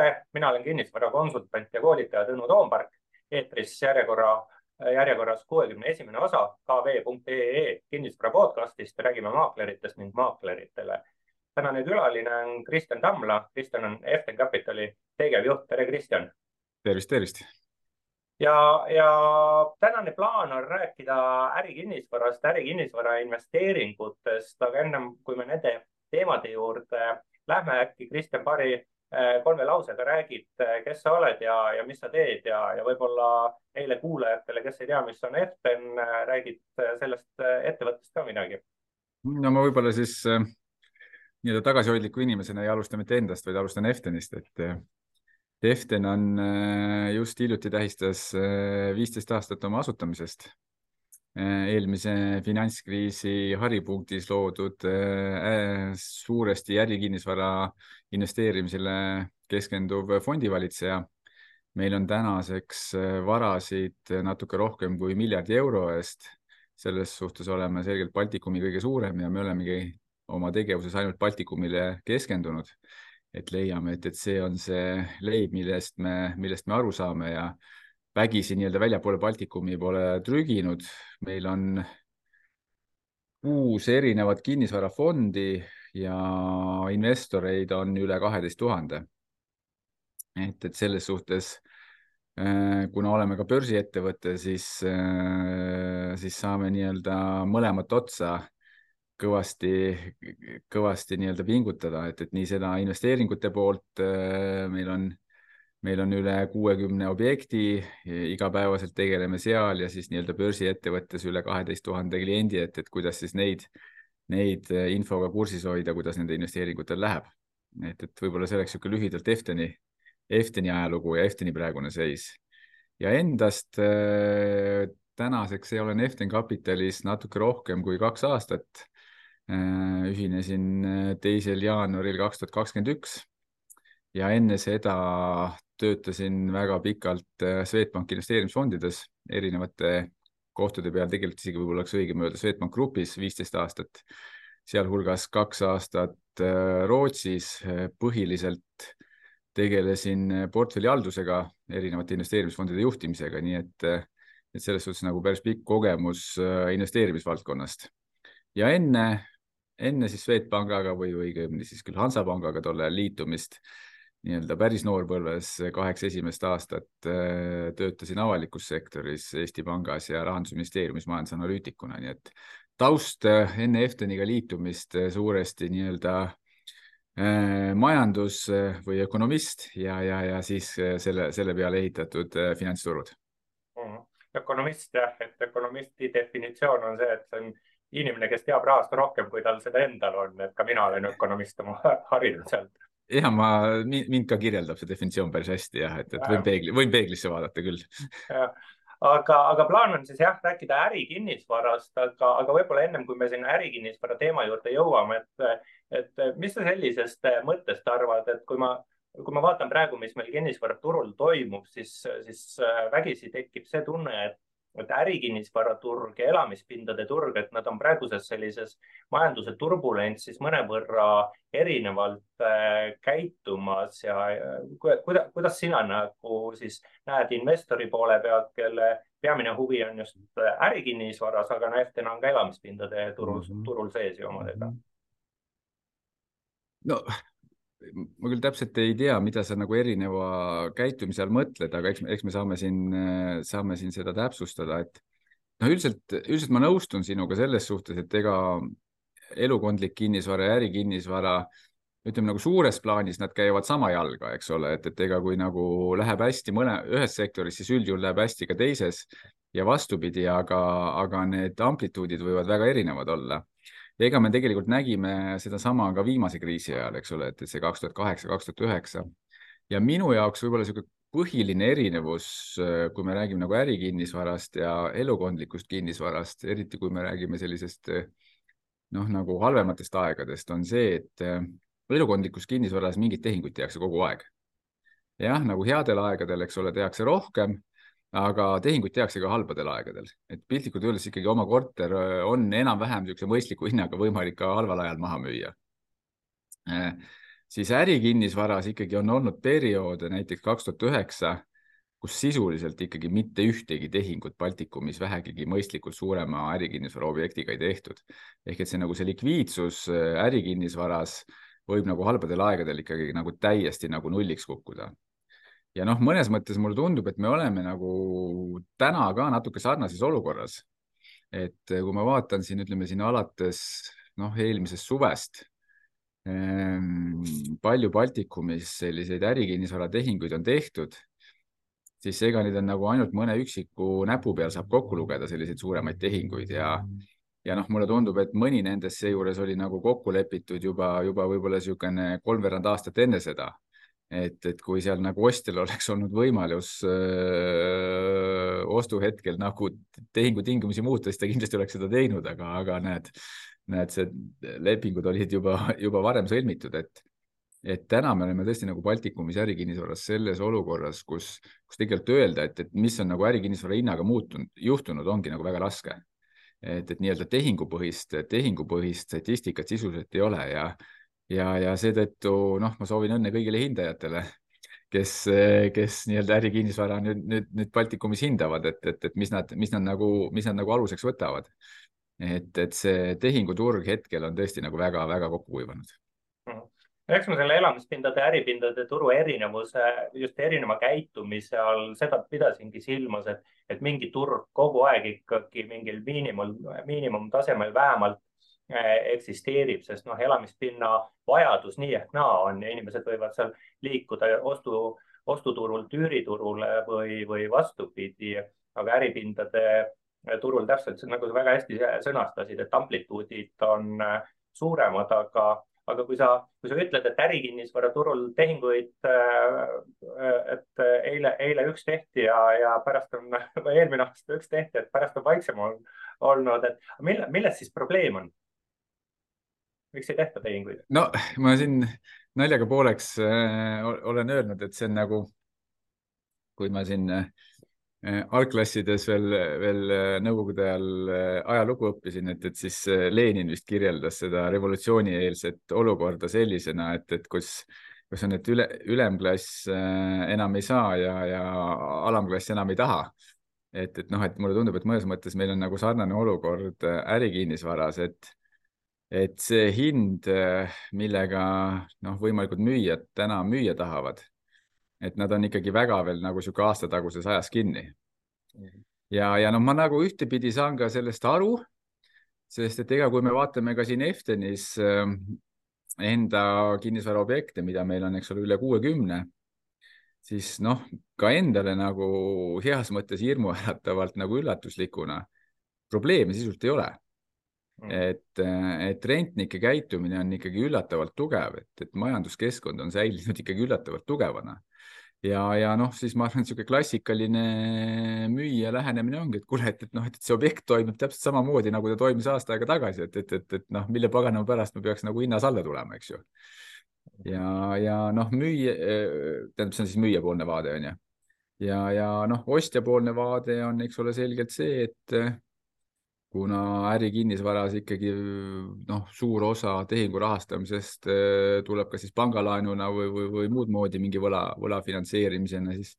tere, mina olen kinnisvarakonsultant ja koolitaja Tõnu Toompark. eetris järjekorra, järjekorras kuuekümne esimene osa kv.ee kinnisvara podcastist. räägime maakleritest ning maakleritele. tänane külaline on Kristjan Tamla. Kristjan on Eften Capitali tegevjuht. tere, Kristjan. tervist, tervist ja, ja tänane plaan on rääkida ärikinnisvarast, ärikinnisvara investeeringutest, aga ennem kui me nende teemade juurde lähme, äkki Kristjan paari kolme lausega räägid, äh, kes sa oled ja, ja mis sa teed ja, ja võib-olla neile kuulajatele, kes ei tea, mis on Eften, äh, räägid sellest ettevõttest ka midagi. no ma võib-olla siis äh, nii-öelda tagasihoidliku inimesena ei alusta mitte endast, vaid alustan Eftenist, et Eften on äh, just hiljuti tähistas viisteist äh, aastat oma asutamisest eelmise finantskriisi haripunktis loodud äh, suuresti ärikinnisvara investeerimisele keskenduv fondivalitseja. meil on tänaseks äh, varasid natuke rohkem kui miljardi euro eest. selles suhtes oleme selgelt Baltikumi kõige suurem ja me olemegi oma tegevuses ainult Baltikumile keskendunud. et leiame, et, et see on see leib, millest me, millest me aru saame ja vägisi nii-öelda väljapoole Baltikumi pole trüginud. meil on kuus erinevat kinnisvarafondi ja investoreid on üle kaheteist tuhande. et, et selles suhtes, äh, kuna oleme ka börsiettevõte, siis, äh, siis saame nii-öelda mõlemat otsa kõvasti, kõvasti nii-öelda pingutada, et, et nii seda investeeringute poolt äh, meil on meil on üle kuuekümne objekti, igapäevaselt tegeleme seal ja siis nii-öelda börsiettevõttes üle kaheteist tuhande kliendi, et, et kuidas siis neid, neid infoga kursis hoida, kuidas nende investeeringutel läheb. et, et võib-olla see oleks niisugune lühidalt Efteni, Efteni ajalugu ja Efteni praegune seis. ja endast äh, tänaseks olen Eften Capitalis natuke rohkem kui kaks aastat äh,. ühinesin teisel jaanuaril kaks tuhat kakskümmend üks ja enne seda töötasin väga pikalt äh, Swedbanki investeerimisfondides erinevate kohtade peal, tegelikult isegi võib-olla oleks õigem öelda Swedbank Grupis viisteist aastat, sealhulgas kaks aastat äh, Rootsis. Äh, põhiliselt tegelesin portfellihaldusega, erinevate investeerimisfondide juhtimisega, nii et, et selles suhtes nagu päris pikk kogemus investeerimisvaldkonnast. ja enne, enne siis Swedbankaga või õigemini siis küll Hansapangaga tolle ajal liitumist nii-öelda päris noorpõlves kaheksa esimest aastat äh, töötasin avalikus sektoris Eesti Pangas ja Rahandusministeeriumis majandusanalüütikuna, nii et taust äh, enne Efteniga liitumist äh, suuresti nii-öelda majandus või ökonomist ja, ja, ja siis selle, selle peale ehitatud finantsturud mm. ökonomist jah, et ökonomisti definitsioon on see, et see on inimene, kes teab rahast rohkem, kui tal seda endal on, et ka mina olen ökonomist oma hariduselt ja ma, mind ka kirjeldab see definitsioon päris hästi jah, et, et võin peegli, võin peeglisse vaadata küll. aga, aga plaan on siis jah, rääkida ärikinnisvarast, aga, aga võib-olla ennem kui me sinna ärikinnisvara teema juurde jõuame, et, et mis sa sellisest mõttest arvad, et kui ma, kui ma vaatan praegu, mis meil kinnisvaraturul toimub, siis, siis vägisi tekib see tunne, et et ärikinnisvaraturg ja elamispindade turg, et nad on praeguses sellises majanduse turbulentsis mõnevõrra erinevalt äh, käitumas ja kuidas, kuidas sina nagu siis näed investori poole pealt, kelle peamine huvi on just ärikinnisvaras, aga nähtena on ka elamispindade turul mm, -hmm. turul sees ju omadega? no ma küll täpselt ei tea, mida sa nagu erineva käitumise all mõtled, aga eks, eks me saame siin, saame siin seda täpsustada, et noh, üldiselt, üldiselt ma nõustun sinuga selles suhtes, et ega elukondlik kinnisvara ja ärikinnisvara, ütleme nagu suures plaanis nad käivad sama jalga, eks ole, et, et ega kui nagu läheb hästi mõne, ühes sektoris, siis üldjuhul läheb hästi ka teises ja vastupidi, aga, aga need amplituudid võivad väga erinevad olla ja ega me tegelikult nägime sedasama ka viimase kriisi ajal, eks ole, et, see kaks tuhat kaheksa, kaks tuhat üheksa ja minu jaoks võib-olla niisugune põhiline erinevus, kui me räägime nagu ärikinnisvarast ja elukondlikust kinnisvarast, eriti kui me räägime sellisest noh, nagu halvematest aegadest, on see, et elukondlikus kinnisvaras mingeid tehinguid tehakse kogu aeg. jah, nagu headel aegadel, eks ole, tehakse rohkem aga tehinguid tehakse ka halbadel aegadel, et piltlikult öeldes ikkagi oma korter on enam-vähem niisuguse mõistliku hinnaga võimalik ka halval ajal maha müüa. Äh, siis ärikinnisvaras ikkagi on olnud perioode, näiteks kaks tuhat üheksa, kus sisuliselt ikkagi mitte ühtegi tehingut Baltikumis vähegigi mõistlikult suurema ärikinnisvara objektiga ei tehtud. ehk et see nagu see likviidsus äh, ärikinnisvaras võib nagu halbadel aegadel ikkagi nagu täiesti nagu nulliks kukkuda ja noh, mõnes mõttes mulle tundub, et me oleme nagu täna ka natuke sarnases olukorras. et kui ma vaatan siin, ütleme siin alates noh, eelmisest suvest Ehm, palju Baltikumis selliseid ärikinnisvaratehinguid on tehtud, siis ega neid on nagu ainult mõne üksiku näpu peal saab kokku lugeda selliseid suuremaid tehinguid ja ja noh, mulle tundub, et mõni nendest seejuures oli nagu kokku lepitud juba, juba võib-olla niisugune kolmveerand aastat enne seda. Et, et kui seal nagu ostjal oleks olnud võimalus öö, ostuhetkel nagu tehingutingimusi muuta, siis ta kindlasti oleks seda teinud, aga, aga näed näed, see lepingud olid juba, juba varem sõlmitud, et, et täna me oleme tõesti nagu Baltikumis ärikinnisvaras selles olukorras, kus, kus tegelikult öelda, et, et mis on nagu ärikinnisvara hinnaga muutunud, juhtunud, ongi nagu väga raske. et, et nii-öelda tehingupõhist, tehingupõhist statistikat sisuliselt ei ole ja, ja, ja seetõttu noh, ma soovin õnne kõigile hindajatele kes, kes nii-öelda ärikinnisvara nüüd, nüüd, nüüd Baltikumis hindavad, et, et, et mis nad, mis nad nagu, mis nad nagu aluseks võtavad et, et see tehinguturg hetkel on tõesti nagu väga-väga kokku kuivanud mhm. eks ma selle elamispindade, äripindade turu erinevuse, just erineva käitumise all seda pidasingi silmas, et, et mingi turg kogu aeg ikkagi mingil miinimum, miinimumtasemel vähemalt eksisteerib, sest noh, elamispinna vajadus nii ehk naa on ja inimesed võivad seal liikuda ostu, ostuturult üüriturule või, või vastupidi, aga äripindade turul täpselt nagu sa väga hästi sõnastasid, et amplituudid on äh, suuremad, aga, aga kui sa, kui sa ütled, et ärikinnisvaraturul tehinguid, et eile, eile üks tehti ja, ja pärast on, või eelmine aasta üks tehti, et pärast on vaiksem olnud, et mille, milles siis probleem on? Miks ei tehta tehinguid? no ma siin naljaga pooleks äh, olen öelnud, et see on nagu, kui ma siin äh, Äh, algklassides veel, veel äh, nõukogude ajal äh, ajalugu õppisin, et, et siis Lenin vist kirjeldas seda revolutsioonieelset olukorda sellisena, et, et kus, kus on, et üle, ülemklass enam ei saa ja, ja alamklass enam ei taha. et, et noh, et mulle tundub, et mõnes mõttes meil on nagu sarnane olukord ärikinnisvaras, et, et see hind, millega noh, võimalikud müüjad täna müüa tahavad et nad on ikkagi väga veel nagu sihuke aastataguses ajas kinni. ja, ja noh, ma nagu ühtepidi saan ka sellest aru, sest et ega kui me vaatame ka siin Eftenis äh, enda kinnisvaraobjekte, mida meil on, eks ole, üle kuuekümne, siis noh, ka endale nagu heas mõttes hirmuäratavalt nagu üllatuslikuna probleeme sisult ei ole. Et, et rentnike käitumine on ikkagi üllatavalt tugev, et, et majanduskeskkond on säilinud ikkagi üllatavalt tugevana ja, ja noh, siis ma arvan, niisugune klassikaline müüja lähenemine ongi, et kuule, et, et noh, et see objekt toimib täpselt samamoodi, nagu ta toimis aasta aega tagasi, et, et, et, et noh, mille paganama pärast ma peaks nagu hinnas alla tulema, eks ju. ja, ja noh, müüja, tähendab, see on siis müüjapoolne vaade on ju. ja, ja noh, ostjapoolne vaade on, eks ole, selgelt see, et kuna ärikinnisvaras ikkagi noh, suur osa tehingu rahastamisest eh, tuleb ka siis pangalaenuna või, või, või muud moodi mingi võla, võla finantseerimisena, siis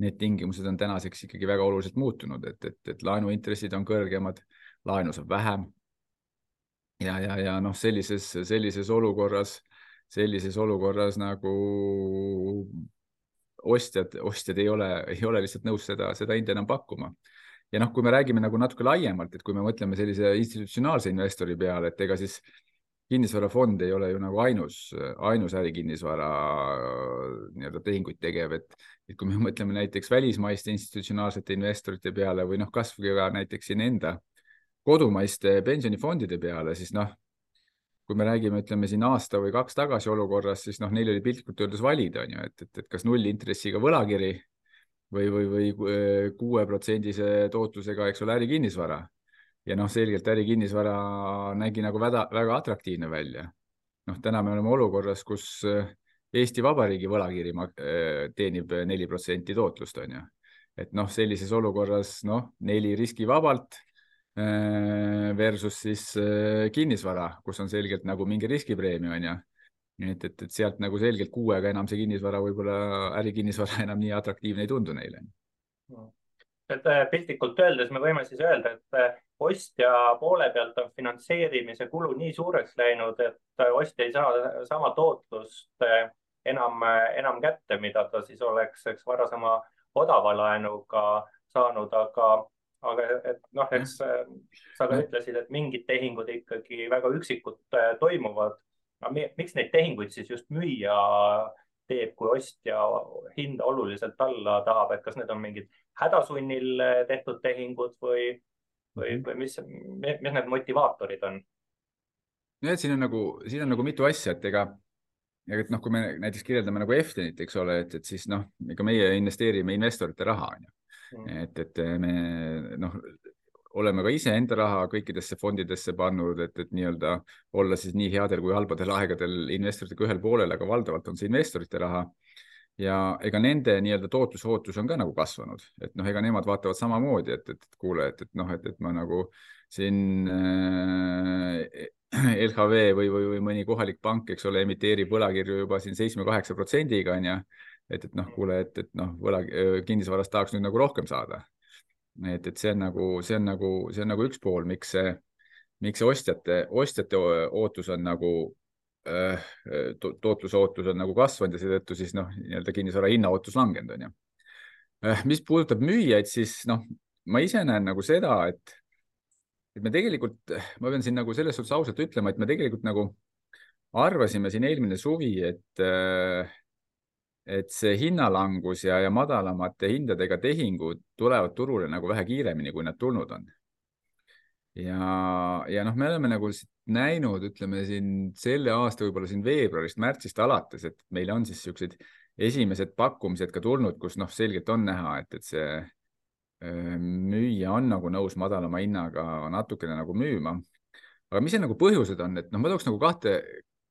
need tingimused on tänaseks ikkagi väga oluliselt muutunud, et, et, et laenuintressid on kõrgemad, laenu saab vähem. ja, ja, ja noh, sellises, sellises olukorras, sellises olukorras nagu ostjad, ostjad ei ole, ei ole lihtsalt nõus seda, seda hinda enam pakkuma ja noh, kui me räägime nagu natuke laiemalt, et kui me mõtleme sellise institutsionaalse investori peale, et ega siis kinnisvarafond ei ole ju nagu ainus, ainus ärikinnisvara nii-öelda tehinguid tegev, et, et kui me mõtleme näiteks välismaiste institutsionaalsete investorite peale või noh, kasvõi ka näiteks siin enda kodumaiste pensionifondide peale, siis noh, kui me räägime, ütleme siin aasta või kaks tagasi olukorras, siis noh, neil oli piltlikult öeldes valida, on ju, et, et, et kas nullintressiga võlakiri või, või, või kuueprotsendise tootlusega, eks ole, ärikinnisvara. ja noh, selgelt ärikinnisvara nägi nagu väga, väga atraktiivne välja. noh, täna me oleme olukorras, kus äh, Eesti Vabariigi võlakiri äh, teenib neli protsenti tootlust, on ju. et noh, sellises olukorras noh, neli riskivabalt äh, versus siis kinnisvara, kus on selgelt nagu mingi riskipreemia, on ju et, et, et sealt nagu selgelt kuuega enam see kinnisvara, võib-olla ärikinnisvara enam nii atraktiivne ei tundu neile. et äh, piltlikult öeldes me võime siis öelda, et äh, ostja poole pealt on finantseerimise kulu nii suureks läinud, et äh, ostja ei saa sama tootlust enam, enam kätte, mida ta siis oleks, eks varasema odava laenuga saanud, aga aga et noh, eks sa ka ütlesid, et mingid tehingud ikkagi väga üksikud toimuvad miks neid tehinguid siis just müüja teeb, kui ostja hinda oluliselt alla tahab, et kas need on mingid hädasunnil tehtud tehingud või, või, mhm. või mis, mis need motivaatorid on? nojah, siin on nagu, siin on nagu mitu asja, et ega, ega et noh, kui me näiteks kirjeldame nagu Eftenit, eks ole, et, et siis noh, ega meie investeerime investorite raha, on ju. Mhm. et, et me noh, oleme ka iseenda raha kõikidesse fondidesse pannud, et, et nii-öelda olla siis nii headel kui halbadel aegadel investoritega ühel poolel, aga valdavalt on see investorite raha. ja ega nende nii-öelda tootlusootus on ka nagu kasvanud, et noh, ega nemad vaatavad samamoodi, et, et kuule, et, et noh, et, et ma nagu siin äh, LHV või, või, või mõni kohalik pank, eks ole, emiteerib võlakirju juba siin seitsme-kaheksa protsendiga on ju. et, et noh, kuule, et, et noh, võla, kinnisvarast tahaks nüüd nagu rohkem saada et, et see on nagu, see on nagu, see on nagu üks pool, miks see, miks see ostjate, ostjate ootus on nagu äh, to, tootlusootus on nagu kasvanud ja seetõttu siis noh, nii-öelda kinnisvara hinnaootus langenud, on ju. Äh, mis puudutab müüjaid, siis noh, ma ise näen nagu seda, et, et me tegelikult, ma pean siin nagu selles suhtes ausalt ütlema, et me tegelikult nagu arvasime siin eelmine suvi, et äh, et see hinnalangus ja, ja madalamate hindadega tehingud tulevad turule nagu vähe kiiremini, kui nad tulnud on. ja, ja noh, me oleme nagu näinud, ütleme siin selle aasta võib-olla siin veebruarist, märtsist alates, et meil on siis niisugused esimesed pakkumised ka tulnud, kus noh, selgelt on näha, et, et see müüja on nagu nõus madalama hinnaga natukene nagu müüma. aga mis see nagu põhjused on, et noh, ma tooks nagu kahte,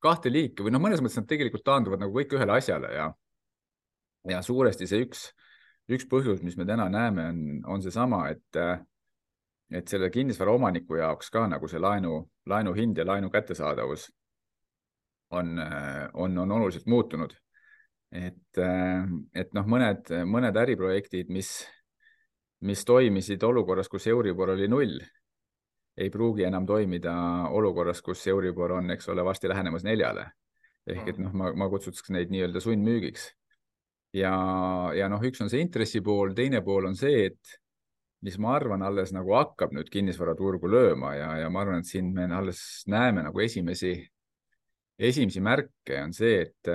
kahte liiki või noh, mõnes mõttes nad tegelikult taanduvad nagu kõik ühele asjale ja ja suuresti see üks, üks põhjus, mis me täna näeme, on, on seesama, et, et selle kinnisvara omaniku jaoks ka nagu see laenu, laenu hind ja laenu kättesaadavus on, on, on oluliselt muutunud. et, et noh, mõned, mõned äriprojektid, mis, mis toimisid olukorras, kus Euribor oli null, ei pruugi enam toimida olukorras, kus Euribor on, eks ole, varsti lähenemas neljale. ehk et noh, ma, ma kutsuks neid nii-öelda sundmüügiks ja, ja noh, üks on see intressi pool, teine pool on see, et mis ma arvan, alles nagu hakkab nüüd kinnisvaraturgu lööma ja, ja ma arvan, et siin me alles näeme nagu esimesi, esimesi märke on see, et,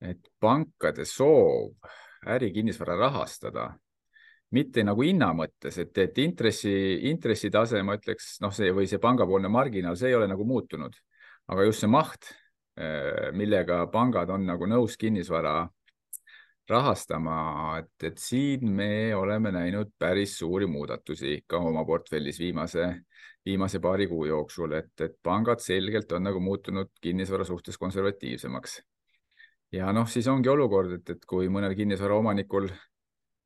et pankade soov ärikinnisvara rahastada, mitte nagu hinna mõttes, et, et intressi, intressitase, ma ütleks, noh, see või see pangapoolne marginaal, see ei ole nagu muutunud, aga just see maht, millega pangad on nagu nõus kinnisvara rahastama, et, et siin me oleme näinud päris suuri muudatusi ka oma portfellis viimase, viimase paari kuu jooksul, et, et pangad selgelt on nagu muutunud kinnisvara suhtes konservatiivsemaks. ja noh, siis ongi olukord, et, et kui mõnel kinnisvara omanikul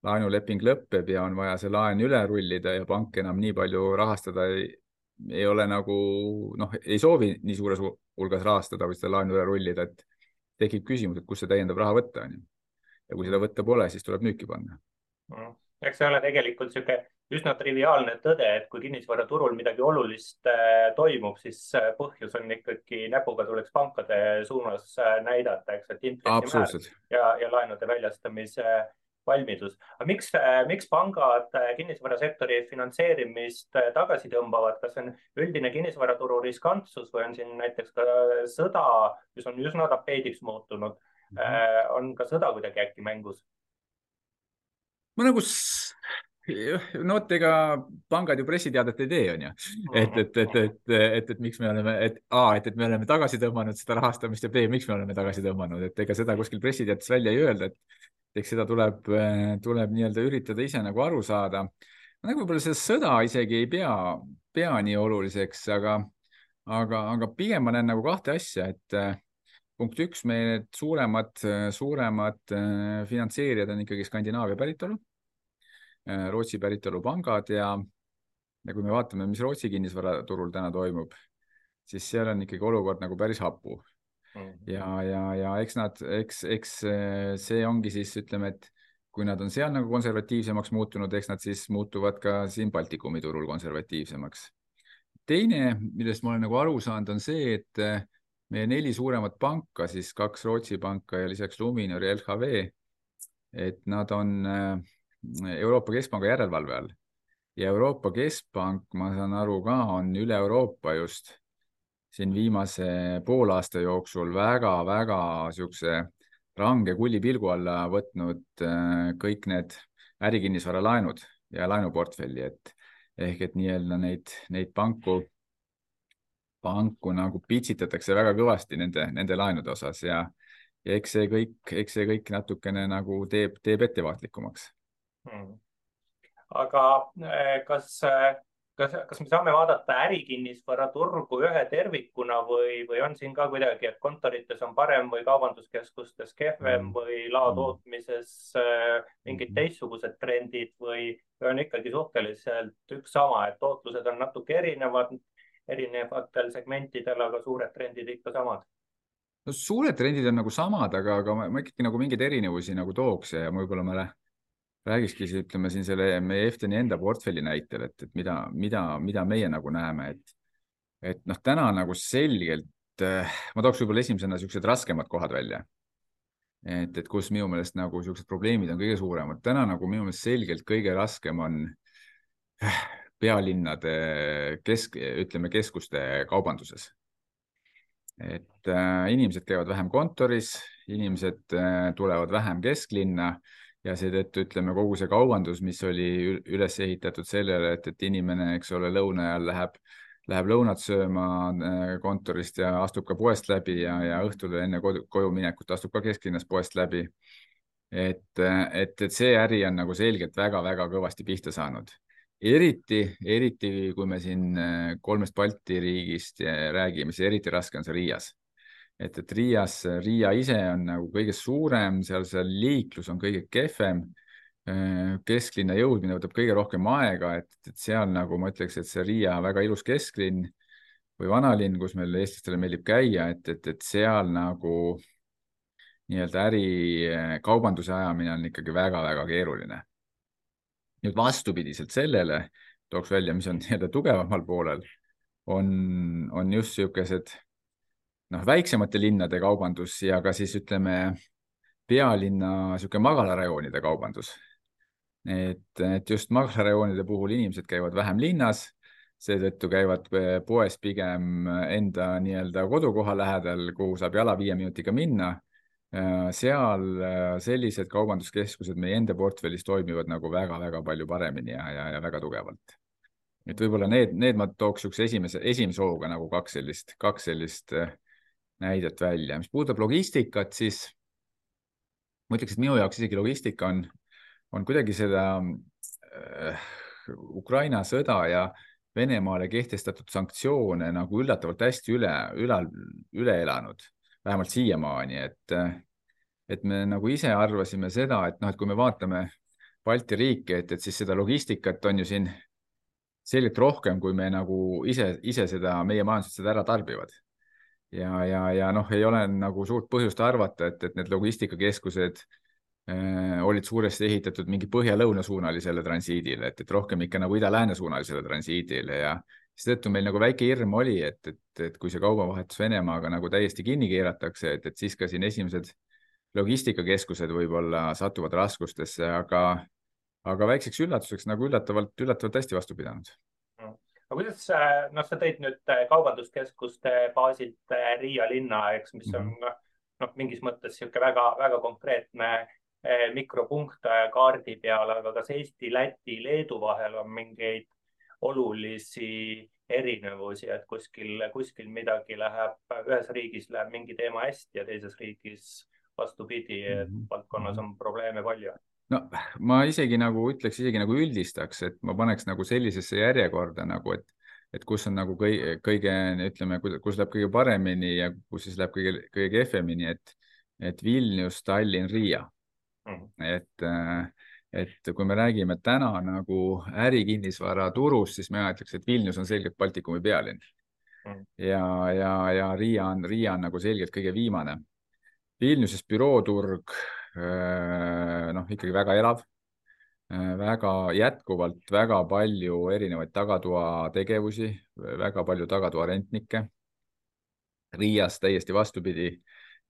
laenuleping lõpeb ja on vaja see laen üle rullida ja pank enam nii palju rahastada ei, ei ole nagu noh, ei soovi nii suures hulgas rahastada või seda laenu üle rullida, et tekib küsimus, et kust see täiendav raha võtta on ju ja kui seda võtta pole, siis tuleb müüki panna. Mm.. eks see ole tegelikult niisugune üsna triviaalne tõde, et kui kinnisvaraturul midagi olulist äh, toimub, siis äh, põhjus on ikkagi näpuga tuleks pankade suunas äh, näidata, eks, et intressimäär ja, ja laenude väljastamise valmidus. aga miks, miks pangad kinnisvarasektori finantseerimist tagasi tõmbavad, kas see on üldine kinnisvaraturu riskantsus või on siin näiteks ka sõda, mis on üsna tapeediks muutunud on ka sõda kuidagi äkki mängus? ma nagu, no vot, ega pangad ju pressiteadet ei tee, on ju. et, et, et, et, et, et miks me oleme, et A, et, et me oleme tagasi tõmmanud seda rahastamist ja B, miks me oleme tagasi tõmmanud, et ega seda kuskil pressiteates välja ei öelda, et eks seda tuleb, tuleb nii-öelda üritada ise nagu aru saada. nagu võib-olla seda sõda isegi ei pea, pea nii oluliseks, aga, aga, aga pigem ma näen nagu kahte asja, et punkt üks, meie need suuremad, suuremad äh, finantseerijad on ikkagi Skandinaavia päritolu, äh, Rootsi päritolu pangad ja, ja kui me vaatame, mis Rootsi kinnisvaraturul täna toimub, siis seal on ikkagi olukord nagu päris hapu. mm. ja, ja, ja eks nad, eks, eks see ongi siis ütleme, et kui nad on seal nagu konservatiivsemaks muutunud, eks nad siis muutuvad ka siin Baltikumi turul konservatiivsemaks. teine, millest ma olen nagu aru saanud, on see, et meie neli suuremat panka, siis kaks Rootsi panka ja lisaks Luminor ja LHV, et nad on Euroopa Keskpanga järelevalve all. Ja Euroopa Keskpank, ma saan aru ka, on üle Euroopa just siin viimase poolaasta jooksul väga-väga niisuguse range kullipilgu alla võtnud äh, kõik need ärikinnisvaralaenud ja laenuportfelli, et ehk et nii-öelda neid, neid panku, panku nagu pitsitatakse väga kõvasti nende, nende laenude osas ja, ja eks see kõik, eks see kõik natukene nagu teeb, teeb ettevaatlikumaks hmm aga eh, kas, kas, kas me saame vaadata ärikinnisvara turgu ühe tervikuna või, või on siin ka kuidagi, et kontorites on parem või kaubanduskeskustes kehvem mm. või laotootmises eh, mingid mm. teistsugused trendid või, või on ikkagi suhteliselt üks sama, et tootlused on natuke erinevad erinevatel segmentidel, aga suured trendid ikka samad no suured trendid on nagu samad, aga, aga ma, ma ikkagi nagu mingeid erinevusi nagu tooks ja võib-olla ma räägikski, ütleme siin selle meie Efteni enda portfelli näitel, et, et mida, mida, mida meie nagu näeme, et, et noh, täna nagu selgelt, eh, ma tooks võib-olla esimesena niisugused raskemad kohad välja. et, et kus minu meelest nagu niisugused probleemid on kõige suuremad. täna nagu minu meelest selgelt kõige raskem on eh, pealinnade kesk, ütleme keskuste kaubanduses. et äh, inimesed käivad vähem kontoris, inimesed äh, tulevad vähem kesklinna ja seetõttu ütleme, kogu see kaubandus, mis oli üles ehitatud sellele, et, et inimene, eks ole, lõuna ajal läheb, läheb lõunat sööma äh, kontorist ja astub ka poest läbi ja, ja õhtul enne kodu, koju minekut astub ka kesklinnas poest läbi. et, et, et see äri on nagu selgelt väga-väga kõvasti pihta saanud. Eriti, eriti kui me siin äh, kolmest Balti riigist räägime, siis eriti raske on see Riias et, et Riias, Riia ise on nagu kõige suurem, seal see liiklus on kõige kehvem. Äh, kesklinna jõudmine võtab kõige rohkem aega, et, et seal nagu ma ütleks, et see Riia väga ilus kesklinn või vanalinn, kus meil eestlastele meeldib käia, et, et, et seal nagu nii-öelda äri, äh, kaubanduse ajamine on ikkagi väga-väga keeruline. Nüüd vastupidiselt sellele tooks välja, mis on nii-öelda tugevamal poolel, on, on just niisugused noh, väiksemate linnade kaubandus ja ka siis ütleme pealinna niisugune magalarajoonide kaubandus. et, et just magalarajoonide puhul inimesed käivad vähem linnas, seetõttu käivad poes pigem enda nii-öelda kodukoha lähedal, kuhu saab jala viie minutiga minna. Seal sellised kaubanduskeskused meie enda portfellis toimivad nagu väga-väga palju paremini ja, ja, ja väga tugevalt et võib-olla need, need ma tooks niisuguse esimese, esimese hooga nagu kaks sellist, kaks sellist äh, näidet välja. mis puudutab logistikat, siis ma ütleks, et minu jaoks isegi logistika on, on kuidagi seda äh, Ukraina sõda ja Venemaale kehtestatud sanktsioone nagu üllatavalt hästi üle, üle, üle elanud, vähemalt siiamaani, et, et me nagu ise arvasime seda, et noh, et kui me vaatame Balti riike, et, et siis seda logistikat on ju siin selgelt rohkem, kui me nagu ise, ise seda, meie majandused seda ära tarbivad. Ja, ja, ja noh, ei ole nagu suurt põhjust arvata, et, et need logistikakeskused äh, olid suuresti ehitatud mingi põhja-lõuna suunalisele transiidile, et, et rohkem ikka nagu ida-lääne suunalisele transiidile ja seetõttu meil nagu väike hirm oli, et, et, et kui see kaubavahetus Venemaaga nagu täiesti kinni keeratakse, et, et siis ka siin esimesed logistikakeskused võib-olla satuvad raskustesse, aga, aga väikseks üllatuseks nagu üllatavalt, üllatavalt hästi vastu pidanud aga kuidas, äh, noh, sa tõid nüüd äh, kaubanduskeskuste baasilt äh, Riia linna, eks, mis on mhm. noh, mingis mõttes niisugune väga-väga konkreetne mikropunkt kaardi peal, aga kas Eesti, Läti, Leedu vahel on mingeid olulisi erinevusi, et kuskil, kuskil midagi läheb, ühes riigis läheb mingi teema hästi ja teises riigis vastupidi, et mhm. valdkonnas on probleeme palju no ma isegi nagu ütleks, isegi nagu üldistaks, et ma paneks nagu sellisesse järjekorda nagu, et, et kus on nagu kõige, kõige, ütleme, kus läheb kõige paremini ja kus siis läheb kõige, kõige kehvemini, et, et Vilnius, Tallinn, Riia mm. -hmm. et, et kui me räägime täna nagu ärikinnisvara turust, siis mina ütleks, et Vilnius on selgelt Baltikumi pealinn. mm. ja, ja, ja Riia on, Riia on nagu selgelt kõige viimane. Vilniuses bürooturg noh, ikkagi väga elav, väga jätkuvalt väga palju erinevaid tagatoa tegevusi, väga palju tagatoa rentnikke. Riias täiesti vastupidi,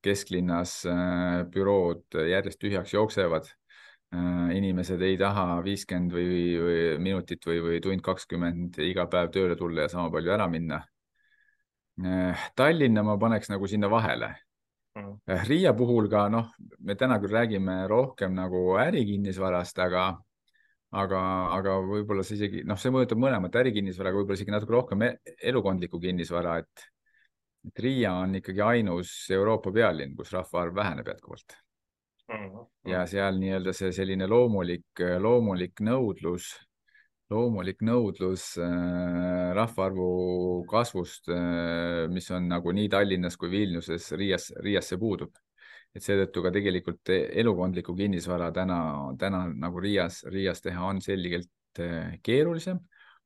kesklinnas bürood järjest tühjaks jooksevad Äh, inimesed ei taha viiskümmend või, või minutit või, või tund kakskümmend iga päev tööle tulla ja sama palju ära minna. Äh, Tallinna ma paneks nagu sinna vahele. Mm.. Äh, Riia puhul ka noh, me täna küll räägime rohkem nagu ärikinnisvarast, aga, aga, aga võib-olla see isegi noh, see mõjutab mõlemat ärikinnisvara, aga võib-olla isegi natuke rohkem e-, elukondlikku kinnisvara, et, et Riia on ikkagi ainus Euroopa pealinn, kus rahvaarv väheneb jätkuvalt ja seal nii-öelda see selline loomulik, loomulik nõudlus, loomulik nõudlus äh, rahvaarvu kasvust äh,, mis on nagu nii Tallinnas kui Vilniuses, Riias, Riiasse puudub. et seetõttu ka tegelikult elukondlikku kinnisvara täna, täna nagu Riias, Riias teha on selgelt äh, keerulisem,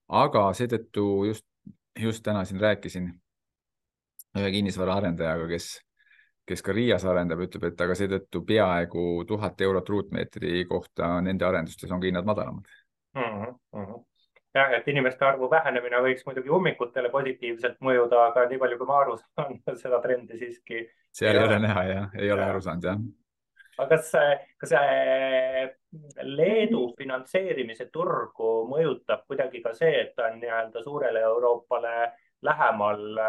aga seetõttu just, just täna siin rääkisin ühe kinnisvaraarendajaga, kes kes ka Riias arendab, ütleb, et aga seetõttu peaaegu tuhat eurot ruutmeetri kohta nende arendustes on ka hinnad madalamad mm. -hmm. jah, et inimeste arvu vähenemine võiks muidugi ummikutele positiivselt mõjuda, aga nii palju, kui ma aru saan, seda trendi siiski. seal ei ole näha jah, ei ole ja. aru saanud jah. aga kas, kas see Leedu finantseerimise turgu mõjutab kuidagi ka see, et ta on nii-öelda suurele Euroopale lähemal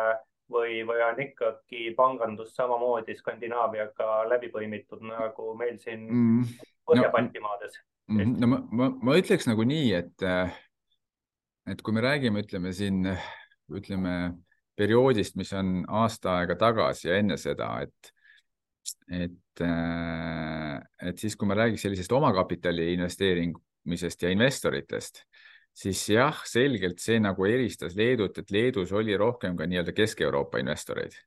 või, või on ikkagi pangandus samamoodi Skandinaaviaga läbi põimitud nagu meil siin mm, Põhja-Baltimaades no,? Mm, no ma, ma, ma ütleks nagu nii, et, et kui me räägime, ütleme siin, ütleme perioodist, mis on aasta aega tagasi ja enne seda, et, et, et siis, kui me räägiks sellisest omakapitali investeerimisest ja investoritest siis jah, selgelt see nagu eristas Leedut, et Leedus oli rohkem ka nii-öelda Kesk-Euroopa investoreid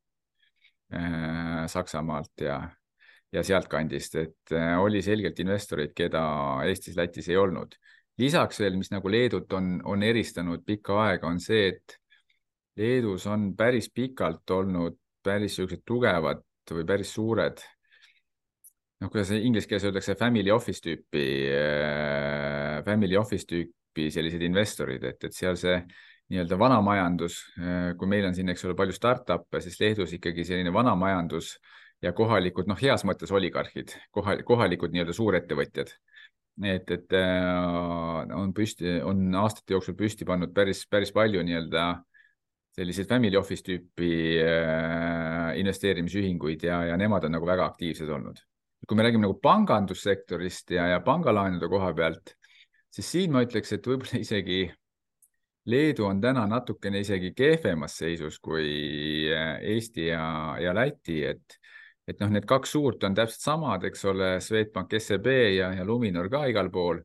äh, Saksamaalt ja, ja sealtkandist, et äh, oli selgelt investoreid, keda Eestis, Lätis ei olnud. lisaks veel, mis nagu Leedut on, on eristanud pikka aega, on see, et Leedus on päris pikalt olnud päris niisugused tugevad või päris suured noh, kuidas inglise keeles öeldakse family office tüüpi äh,, family office tüüpi tüüpi sellised investorid, et, et seal see nii-öelda vana majandus, äh, kui meil on siin, eks ole, palju startup'e, siis Leedus ikkagi selline vana majandus ja kohalikud, noh, heas mõttes oligarhid, kohal, kohalikud nii-öelda suurettevõtjad. et, et äh, on püsti, on aastate jooksul püsti pannud päris, päris palju nii-öelda selliseid family office tüüpi äh, investeerimisühinguid ja, ja nemad on nagu väga aktiivsed olnud. kui me räägime nagu pangandussektorist ja, ja pangalaenude koha pealt, siis siin ma ütleks, et võib-olla isegi Leedu on täna natukene isegi kehvemas seisus kui äh, Eesti ja, ja Läti, et, et noh, need kaks suurt on täpselt samad, eks ole, Swedbank, SEB ja, ja Luminor ka igal pool.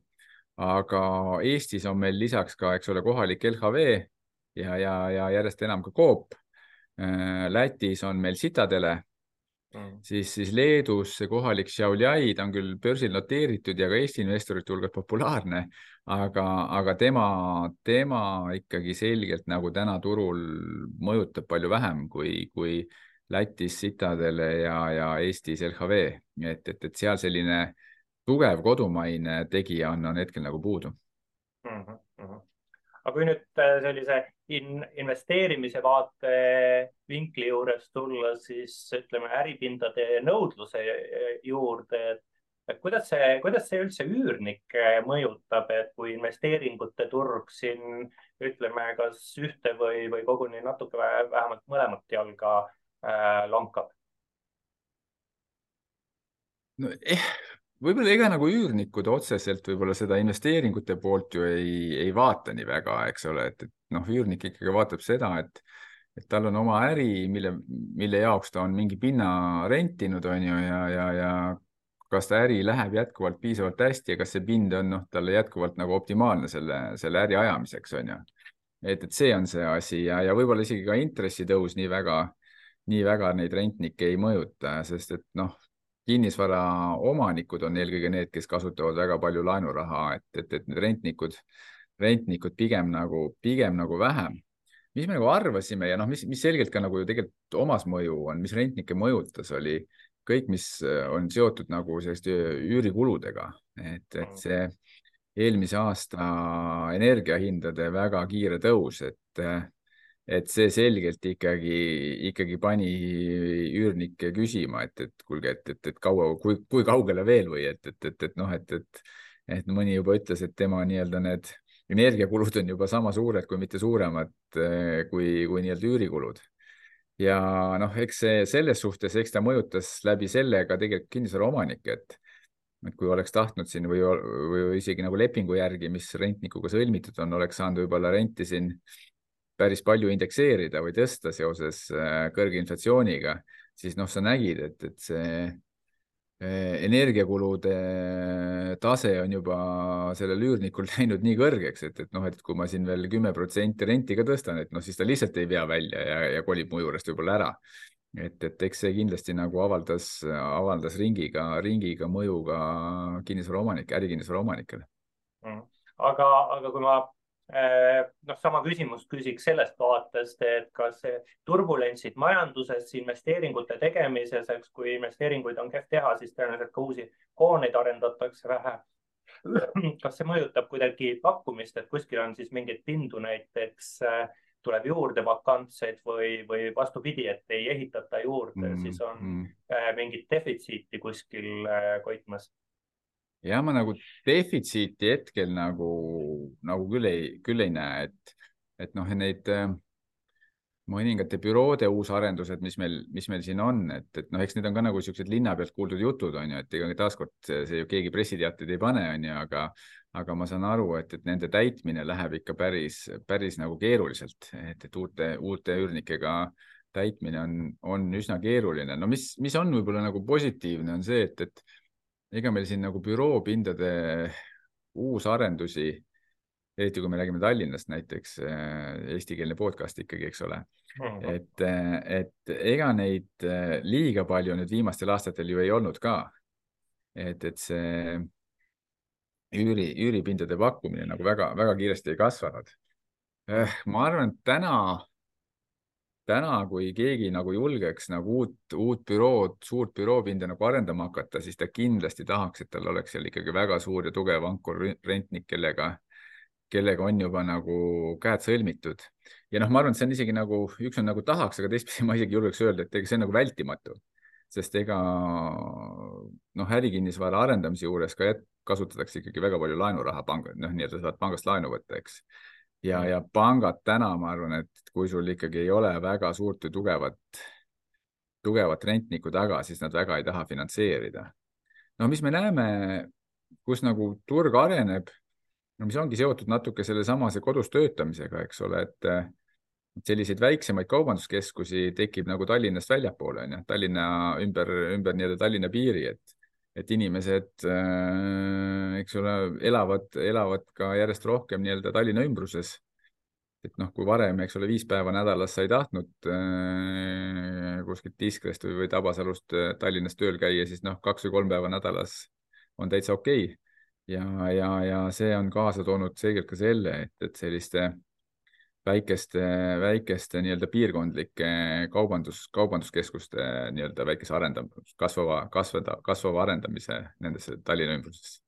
aga Eestis on meil lisaks ka, eks ole, kohalik LHV ja, ja, ja järjest enam ka Coop. Äh, Lätis on meil Citadele mm., siis, siis Leedus see kohalik Šiauliai, ta on küll börsil noteeritud ja ka Eesti investorite hulgas populaarne, aga, aga tema, tema ikkagi selgelt nagu täna turul mõjutab palju vähem kui, kui Lätis Citadele ja, ja Eestis LHV, et, et, et seal selline tugev kodumaine tegija on, on hetkel nagu puudu mm. -hmm aga kui nüüd äh, sellise in, investeerimise vaatevinkli juures tulla, siis ütleme äripindade nõudluse äh, juurde, et kuidas see, kuidas see üldse üürnikke mõjutab, et kui investeeringute turg siin ütleme, kas ühte või, või koguni natuke vähemalt mõlemat jalga äh, lonkab? no eh, võib-olla ega nagu üürnikud otseselt võib-olla seda investeeringute poolt ju ei, ei vaata nii väga, eks ole, et, et noh, üürnik ikkagi vaatab seda, et, et tal on oma äri, mille, mille jaoks ta on mingi pinna rentinud, on ju, ja, ja, ja kas ta äri läheb jätkuvalt piisavalt hästi ja kas see pind on noh, talle jätkuvalt nagu optimaalne selle, selle äri ajamiseks, on ju. et, et see on see asi ja, ja võib-olla isegi ka intressitõus nii väga, nii väga neid rentnikke ei mõjuta, sest et noh, kinnisvara omanikud on eelkõige need, kes kasutavad väga palju laenuraha, et, et, et need rentnikud, rentnikud pigem nagu, pigem nagu vähem. mis me nagu arvasime ja noh, mis, mis selgelt ka nagu ju tegelikult omas mõju on, mis rentnikke mõjutas, oli kõik, mis on seotud nagu selliste üürikuludega, et, et mm. see eelmise aasta energiahindade väga kiire tõus, et, et see selgelt ikkagi, ikkagi pani üürnikke küsima, et, et kuulge, et, et, et kaua, kui, kui kaugele veel või et, et, et, et noh, et, et, et mõni juba ütles, et tema nii-öelda need energiakulud on juba sama suured, kui mitte suuremad kui, kui nii-öelda üürikulud. Ja noh, eks see selles suhtes, eks ta mõjutas läbi selle ka tegelikult kinnisvaraomanikke, et et kui oleks tahtnud siin või, või isegi nagu lepingu järgi, mis rentnikuga sõlmitud on, oleks saanud võib-olla renti siin päris palju indekseerida või tõsta seoses äh, kõrge inflatsiooniga, siis noh, sa nägid, et, et see äh, energiakulude tase on juba sellel üürnikul läinud nii kõrgeks, et, et noh, et kui ma siin veel kümme protsenti renti ka tõstan, et noh, siis ta lihtsalt ei vea välja ja, ja kolib mu juurest võib-olla ära. Et, et eks see kindlasti nagu avaldas, avaldas ringiga, ringiga mõju ka kinnisvaraomanike, ärikinnisvara omanikele mm.. aga, aga kui ma noh, sama küsimust küsiks sellest vaatest, et kas turbulentsid majanduses, investeeringute tegemises, eks kui investeeringuid on kehv teha, siis tõenäoliselt ka uusi hooneid arendatakse vähe. kas see mõjutab kuidagi pakkumist, et kuskil on siis mingeid pindu näiteks äh, tuleb juurde vakantseid või, või vastupidi, et ei ehitata juurde mm,, siis on mm. Äh, mingit defitsiiti kuskil äh, koitmas. Ja ma nagu defitsiiti hetkel nagu, nagu küll ei, küll ei näe, et, et noh, neid äh, mõningate büroode uusarendused, mis meil, mis meil siin on, et, et noh, eks need on ka nagu siuksed linna pealt kuuldud jutud on ju, et ega taaskord see ju keegi pressiteateid ei pane, on ju, aga aga ma saan aru, et, et nende täitmine läheb ikka päris, päris nagu keeruliselt, et, et uute, uute üürnikega täitmine on, on üsna keeruline. no mis, mis on võib-olla nagu positiivne, on see, et, et ega meil siin nagu büroopindade uusarendusi, eriti kui me räägime Tallinnast näiteks, äh, eestikeelne podcast ikkagi, eks ole mm, -hmm. et, et ega neid äh, liiga palju nüüd viimastel aastatel ju ei olnud ka. et, et see üüri, üüripindade pakkumine nagu väga-väga kiiresti ei kasvanud. Ma arvan, et täna, täna, kui keegi nagu julgeks nagu uut, uut bürood, suurt büroopinda nagu arendama hakata, siis ta kindlasti tahaks, et tal oleks seal ikkagi väga suur ja tugev ankurrentnik, kellega, kellega on juba nagu käed sõlmitud. ja noh, ma arvan, et see on isegi nagu, üks on nagu tahaks, aga teistpidi ma isegi julgeks öelda, et ega see on nagu vältimatu sest ega noh, ärikinnisvara arendamise juures ka kasutatakse ikkagi väga palju laenuraha panga, noh, nii-öelda saad pangast laenu võtta, eks. Ja, ja pangad täna, ma arvan, et kui sul ikkagi ei ole väga suurt või tugevat, tugevat rentnikku taga, siis nad väga ei taha finantseerida. no mis me näeme, kus nagu turg areneb, no mis ongi seotud natuke sellesamase kodus töötamisega, eks ole, et selliseid väiksemaid kaubanduskeskusi tekib nagu Tallinnast väljapoole, on ju, Tallinna ümber, ümber nii-öelda Tallinna piiri, et, et inimesed äh,, eks ole, elavad, elavad ka järjest rohkem nii-öelda Tallinna ümbruses. et noh, kui varem, eks ole, viis päeva nädalas sa ei tahtnud äh, kuskilt Tiskrest või, või Tabasalust äh, Tallinnas tööl käia, siis noh, kaks või kolm päeva nädalas on täitsa okei okay. ja, ja, ja see on kaasa toonud selgelt ka selle, et, et selliste väikeste, väikeste nii-öelda piirkondlike kaubandus, kaubanduskeskuste nii-öelda väikese arendam-, kasvava, kasvada, kasvava arendamise nendesse Tallinna ümbrusesse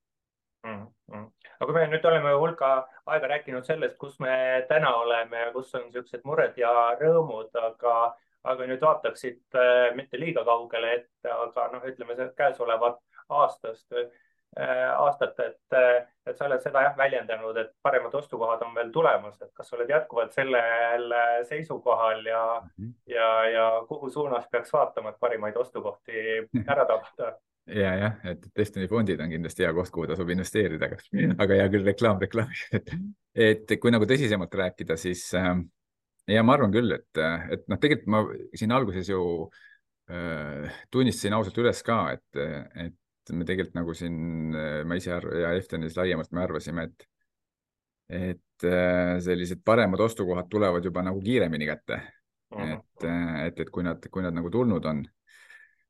mm. -hmm. aga me nüüd oleme hulka aega rääkinud sellest, kus me täna oleme kus on niisugused mured ja rõõmud, aga, aga nüüd vaataksid äh, mitte liiga kaugele ette, aga noh, ütleme käesolevat aastast aastat, et, äh, et sa oled seda jah väljendanud, et paremad ostukohad on veel tulemas, et kas sa oled jätkuvalt sellel seisukohal ja mm, -hmm. ja, ja kuhu suunas peaks vaatama, et parimaid ostukohti ära tabada? ja, jah, et Destiny fondid on kindlasti hea koht, kuhu tasub investeerida, aga, hea küll, reklaam reklaami, et, et kui nagu tõsisemalt rääkida, siis äh, ja ma arvan küll, et, et noh, tegelikult ma siin alguses ju äh, tunnistasin ausalt üles ka, et, et me tegelikult nagu siin, ma ise ja Eftenis laiemalt me arvasime, et, et äh, sellised paremad ostukohad tulevad juba nagu kiiremini kätte. Et, äh, et, et kui nad, kui nad nagu tulnud on.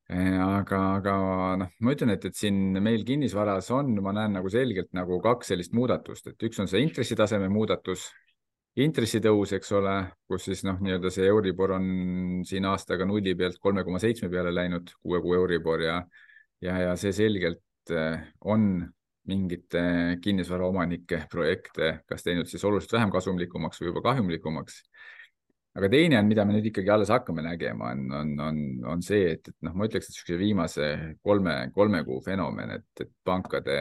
Äh, aga, aga noh, ma ütlen, et, et siin meil kinnisvaras on, ma näen nagu selgelt nagu kaks sellist muudatust, et üks on see intressitaseme muudatus intressitõus, eks ole, kus siis noh, nii-öelda see Euribor on siin aastaga nulli pealt kolme koma seitsme peale läinud, kuue kuu Euribor ja, ja, ja see selgelt äh, on mingite kinnisvaraomanike projekte, kas teinud siis oluliselt vähem kasumlikumaks või juba kahjumlikumaks. aga teine on, mida me nüüd ikkagi alles hakkame nägema, on, on, on, on see, et, et noh, ma ütleks, et niisuguse viimase kolme, kolme kuu fenomen, et, et pankade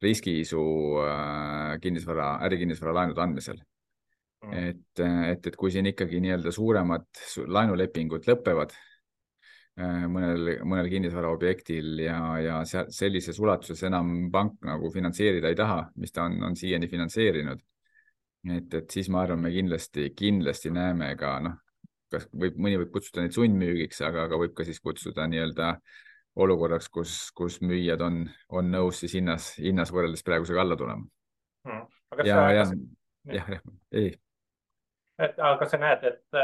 riskiisu äh, kinnisvara, ärikinnisvara laenude andmisel mm.. et, et, et kui siin ikkagi nii-öelda suuremad laenulepingud lõpevad äh, mõnel, mõnel kinnisvaraobjektil ja, ja seal sellises ulatuses enam pank nagu finantseerida ei taha, mis ta on, on siiani finantseerinud. et, et siis ma arvan, me kindlasti, kindlasti näeme ka noh, kas võib, mõni võib kutsuda neid sundmüügiks, aga, aga võib ka siis kutsuda nii-öelda äh, olukorraks, kus, kus müüjad on, on nõus siis hinnas, hinnas võrreldes praegusega alla tulema hmm.. ja, ja, jah, jah, ei. Et aga sa näed, et,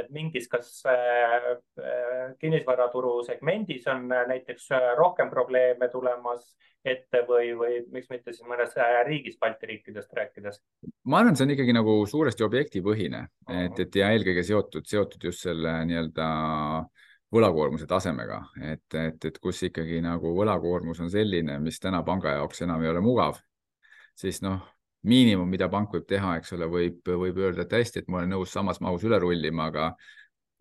et mingis, kas äh, kinnisvaraturu segmendis on näiteks rohkem probleeme tulemas ette või, või miks mitte siis mõnes riigis, Balti riikidest rääkides? ma arvan, see on ikkagi nagu suuresti objektipõhine et, et ja eelkõige seotud, seotud just selle nii-öelda võlakoormuse tasemega, et, et, et kus ikkagi nagu võlakoormus on selline, mis täna panga jaoks enam ei ole mugav, siis noh, miinimum, mida pank võib teha, eks ole, võib, võib öelda, et hästi, et ma olen nõus samas mahus üle rullima, aga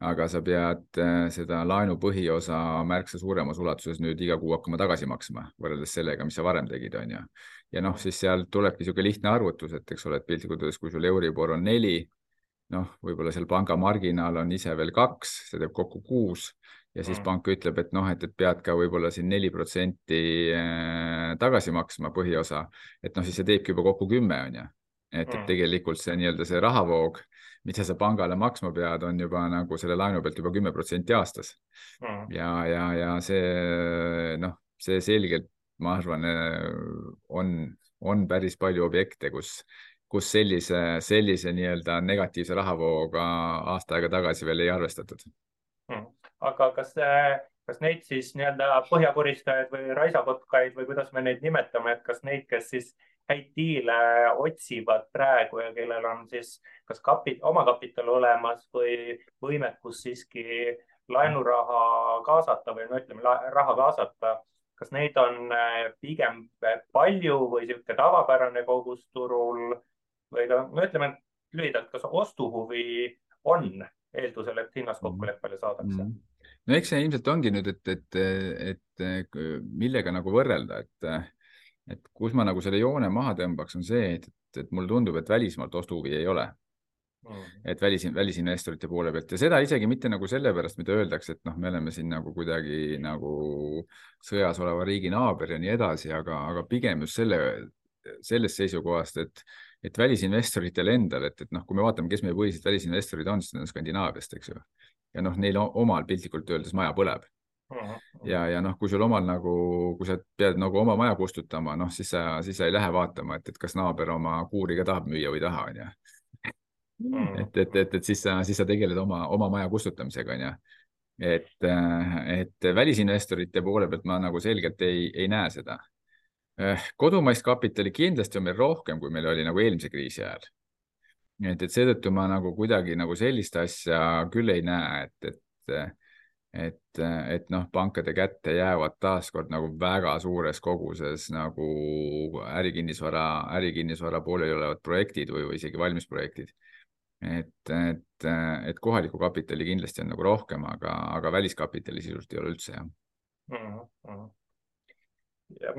aga sa pead äh, seda laenu põhiosa märksa suuremas ulatuses nüüd iga kuu hakkama tagasi maksma, võrreldes sellega, mis sa varem tegid, on ju. ja noh, siis seal tulebki niisugune lihtne arvutus, et eks ole, et piltlikult öeldes, kui sul Euribor on neli noh, võib-olla seal panga marginaal on ise veel kaks, see teeb kokku kuus ja siis mm. pank ütleb, et noh, et, et pead ka võib-olla siin neli protsenti äh, tagasi maksma põhiosa, et noh, siis see teebki juba kokku kümme, on ju. et, et mm. tegelikult see nii-öelda see rahavoog, mida sa pangale maksma pead, on juba nagu selle laenu pealt juba kümme protsenti aastas mm.. ja, ja, ja see noh, see selgelt, ma arvan, äh, on, on päris palju objekte, kus kus sellise, sellise nii-öelda negatiivse rahavooga aasta aega tagasi veel ei arvestatud. Aga kas, kas neid siis nii-öelda põhjakoristajaid või raisapotkaid või kuidas me neid nimetame, et kas neid, kes siis häid diile otsivad praegu ja kellel on siis kas kapi-, omakapital olemas või võimekus siiski laenuraha kaasata või no ütleme, raha kaasata, kas neid on pigem palju või niisugune tavapärane kogus turul või ka, no ütleme lühidalt, kas ostuhuvi on eeldusel, et hinnas kokkuleppele saadakse mm? -hmm. No eks see ilmselt ongi nüüd, et, et, et millega nagu võrrelda, et, et kus ma nagu selle joone maha tõmbaks, on see, et, et mulle tundub, et välismaalt ostuhuvi ei ole mm. et välis, välisinvestorite poole pealt ja seda isegi mitte nagu sellepärast, mida öeldakse, et noh, me oleme siin nagu kuidagi nagu sõjas oleva riigi naaber ja nii edasi, aga, aga pigem just selle, sellest seisukohast, et et välisinvestoritel endal, et, et noh, kui me vaatame, kes meie põhilised välisinvestorid on, siis need on Skandinaaviast, eks ju. Ja noh, neil omal piltlikult öeldes maja põleb. ja, ja noh, kui sul omal nagu, kui sa pead nagu oma maja kustutama, noh, siis sa, siis sa ei lähe vaatama, et, et kas naaber oma kuuri ka tahab müüa või ei taha, onju. et, et, et, et siis sa, siis sa tegeled oma, oma maja kustutamisega, onju et, et välisinvestorite poole pealt ma nagu selgelt ei, ei näe seda Eh, kodumaist kapitali kindlasti on meil rohkem, kui meil oli nagu eelmise kriisi ajal. Et, et seetõttu ma nagu kuidagi nagu sellist asja küll ei näe, et, et, et, et noh, pankade kätte jäävad taaskord nagu väga suures koguses nagu ärikinnisvara, ärikinnisvara pooleli olevad projektid või, või isegi valmisprojektid. et, et, et kohalikku kapitali kindlasti on nagu rohkem, aga, aga väliskapitali sisuliselt ei ole üldse jah mm. -hmm. ja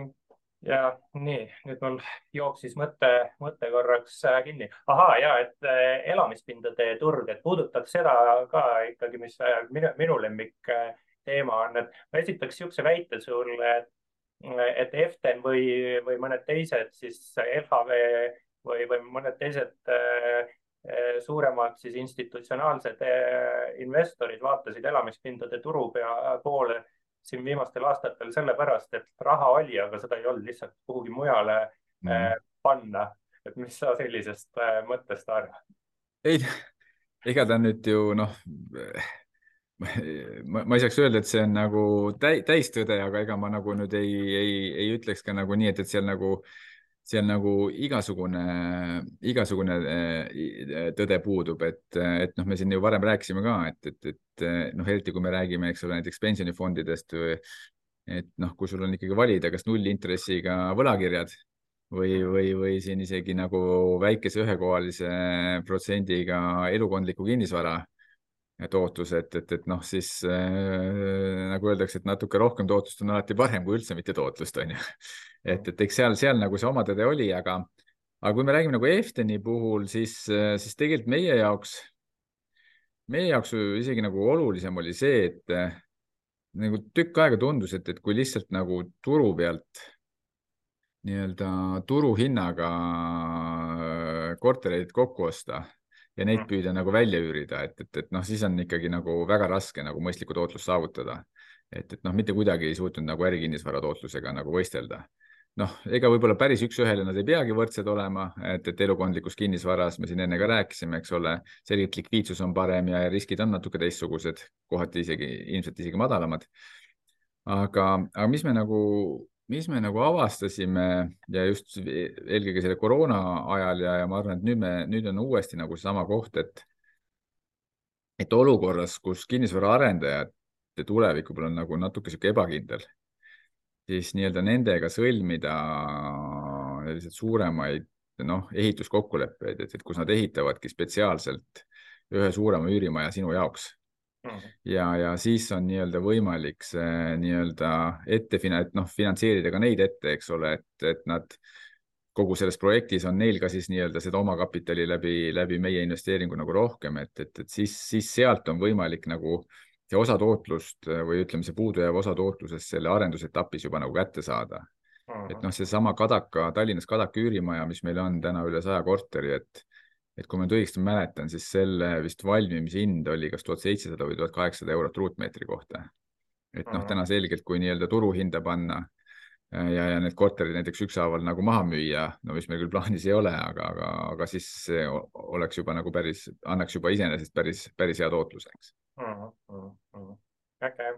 ja nii, nüüd mul jooksis mõte, mõte korraks äh, kinni. ahaa, ja et äh, elamispindade turg, et puudutaks seda ka ikkagi, mis äh, minu, minu lemmik teema on, et ma esitaks niisuguse väite sulle, et, et Eften või, või mõned teised siis LHV või, või mõned teised suuremad siis institutsionaalsed investorid vaatasid elamispindade turu poole siin viimastel aastatel sellepärast, et raha oli, aga seda ei olnud lihtsalt kuhugi mujale mm. äh, panna. et mis sa sellisest äh, mõttest arvad? ei, ega ta nüüd ju noh, ma, ma ei saaks öelda, et see on nagu täi, täistõde, aga ega ma nagu nüüd ei, ei, ei ütleks ka nagu nii, et, et seal nagu seal nagu igasugune, igasugune äh, tõde puudub, et, et noh, me siin ju varem rääkisime ka, et, et, et noh, eriti kui me räägime, eks ole, näiteks pensionifondidest või et noh, kui sul on ikkagi valida, kas nullintressiga võlakirjad või, või, või siin isegi nagu väikese ühekohalise protsendiga elukondliku kinnisvara tootlus, et, et, et noh, siis äh, nagu öeldakse, et natuke rohkem tootlust on alati parem kui üldse mitte tootlust, on ju. et, et eks seal, seal nagu see oma tõde oli, aga, aga kui me räägime nagu Efteni puhul, siis, siis tegelikult meie jaoks, meie jaoks isegi nagu olulisem oli see, et nagu tükk aega tundus, et, et kui lihtsalt nagu turu pealt nii-öelda turuhinnaga äh, kortereid kokku osta ja neid mm. püüda nagu välja üürida, et, et, et noh, siis on ikkagi nagu väga raske nagu mõistlikku tootlust saavutada. et, et noh, mitte kuidagi ei suutnud nagu ärikinnisvara tootlusega nagu võistelda. noh, ega võib-olla päris üks-ühele nad ei peagi võrdsed olema, et, et elukondlikus kinnisvaras me siin enne ka rääkisime, eks ole, selgelt likviidsus on parem ja riskid on natuke teistsugused, kohati isegi ilmselt isegi madalamad. aga, aga mis me nagu mis me nagu avastasime ja just eelkõige selle koroona ajal ja, ja ma arvan, et nüüd me, nüüd on uuesti nagu seesama koht, et, et olukorras, kus kinnisvaraarendajate tulevik võib-olla on nagu natuke sihuke ebakindel, siis nii-öelda nendega sõlmida selliseid suuremaid noh, ehituskokkuleppeid, et, et kus nad ehitavadki spetsiaalselt ühe suurema üürimaja sinu jaoks. Ja, ja siis on nii-öelda võimalik see nii-öelda ette fina-, et noh, finantseerida ka neid ette, eks ole, et, et nad kogu selles projektis on neil ka siis nii-öelda seda omakapitali läbi, läbi meie investeeringu nagu rohkem, et, et, et siis, siis sealt on võimalik nagu see osatootlust või ütleme, see puudujääv osa tootlusest selle arendusetapis juba nagu kätte saada. et noh, seesama Kadaka, Tallinnas Kadaka üürimaja, mis meil on täna üle saja korteri, et et kui ma nüüd õigesti mäletan, siis selle vist valmimise hind oli kas tuhat seitsesada või tuhat kaheksasada eurot ruutmeetri kohta. et noh, täna selgelt, kui nii-öelda turuhinda panna äh, ja, ja need korterid näiteks ükshaaval nagu maha müüa, no mis meil küll plaanis ei ole, aga, aga, aga siis see oleks juba nagu päris, annaks juba iseenesest päris, päris hea tootluse, eks mm. -hmm. äge,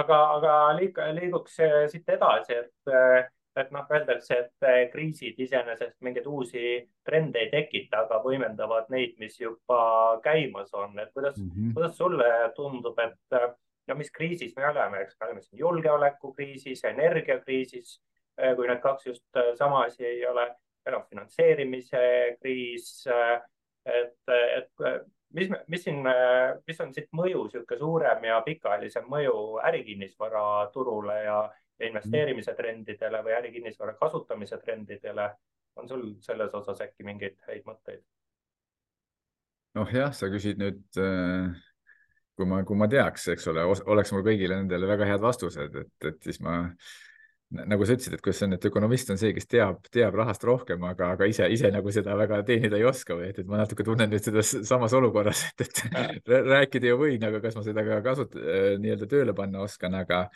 aga, aga liik, liiguks siit edasi, et äh, et noh, öeldakse, et eh, kriisid iseenesest mingeid uusi trende ei tekita, aga võimendavad neid, mis juba käimas on, et kuidas mm, -hmm. kuidas sulle tundub, et eh, no mis kriisis me oleme, eks me oleme siin julgeolekukriisis, energiakriisis, eh, kui need kaks just sama asi ei ole, noh, finantseerimise kriis. et, et mis, mis siin, mis on siit mõju, niisugune suurem ja pikaajalisem mõju ärikinnisvaraturule ja investeerimise trendidele või ärikinnisvara kasutamise trendidele. on sul selles osas äkki mingeid häid mõtteid? noh, jah, sa küsid nüüd, äh, kui ma, kui ma teaks, eks ole, oleks mul kõigile nendele väga head vastused, et, et siis ma nagu sa ütlesid, et kuidas on, et ökonomist on see, kes teab, teab rahast rohkem, aga, aga ise, ise nagu seda väga teenida ei oska või et, et ma natuke tunnen nüüd seda samas olukorras, et, et rääkida ju võin, aga kas ma seda ka kasut-, äh, nii-öelda tööle panna oskan, aga,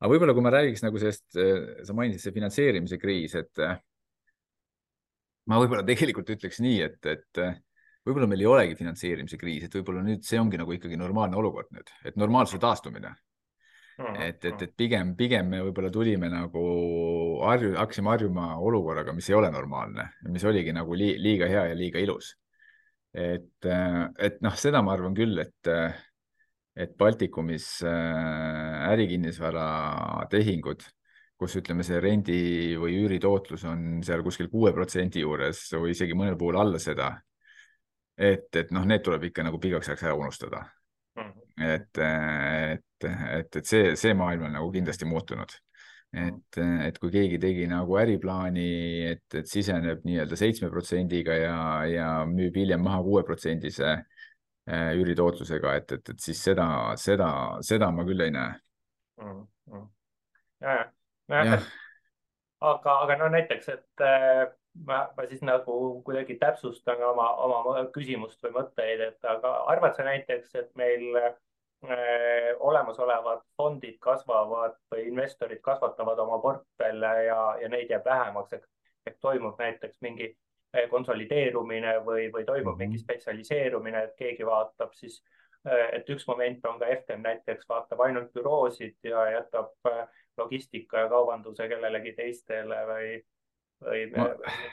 aga võib-olla, kui ma räägiks nagu sellest, äh, sa mainisid see finantseerimise kriis, et äh, ma võib-olla tegelikult ütleks nii, et, et äh, võib-olla meil ei olegi finantseerimise kriis, et võib-olla nüüd see ongi nagu ikkagi normaalne olukord nüüd, et normaalsuse taastumine. et, et, et pigem, pigem me võib-olla tulime nagu harju, hakkasime harjuma olukorraga, mis ei ole normaalne, mis oligi nagu li, liiga hea ja liiga ilus. et, et noh, seda ma arvan küll, et et Baltikumis äh, ärikinnisvara tehingud, kus ütleme, see rendi või üüri tootlus on seal kuskil kuue protsendi juures või isegi mõnel puhul alla seda. et, et noh, need tuleb ikka nagu pikaks ajaks ära unustada mm. -hmm. et, et, et, et see, see maailm on nagu kindlasti muutunud. et, et kui keegi tegi nagu äriplaani, et, et siseneb nii-öelda seitsme protsendiga ja, ja müüb hiljem maha kuueprotsendise Äh, üüritootlusega, et, et, et siis seda, seda, seda ma küll ei näe mm. -hmm. ja, ja, nojah, aga, aga no näiteks, et äh, ma, ma siis nagu kuidagi täpsustan oma, oma küsimust või mõtteid, et aga arvad sa näiteks, et meil äh, olemasolevad fondid kasvavad või investorid kasvatavad oma portfelle ja, ja neid jääb vähemaks, ehk toimub näiteks mingi konsolideerumine või, või toimub mingi mhm. spetsialiseerumine, et keegi vaatab siis, eh, et üks moment on ka Eften näiteks vaatab ainult büroosid ja jätab eh, logistika ja kaubanduse kellelegi teistele või, või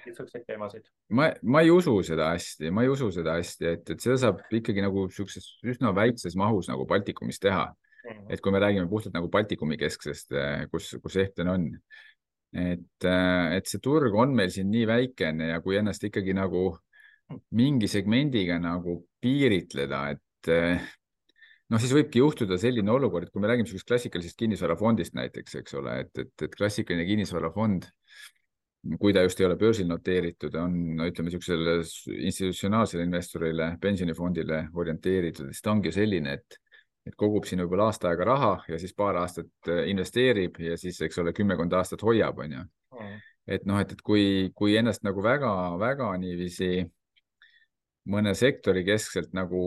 niisuguseid teemasid? ma, ma ei usu seda hästi, ma ei usu seda hästi, et, et seda saab ikkagi nagu niisuguses üsna väikses mahus nagu Baltikumis teha. -hmm. et kui me räägime puhtalt nagu Baltikumi kesksest, kus, kus Ehten on, et, et see turg on meil siin nii väikene ja kui ennast ikkagi nagu mingi segmendiga nagu piiritleda, et noh, siis võibki juhtuda selline olukord, kui me räägime niisugusest klassikalisest kinnisvarafondist näiteks, eks ole, et, et, et klassikaline kinnisvarafond, kui ta just ei ole börsil noteeritud, on no ütleme niisugusele institutsionaalsele investorile, pensionifondile orienteeritud, siis ta ongi selline, et et kogub siin võib-olla aasta aega raha ja siis paar aastat äh, investeerib ja siis, eks ole, kümmekond aastat hoiab, on ju. Mm. et noh, et, et kui, kui ennast nagu väga-väga niiviisi mõne sektori keskselt nagu,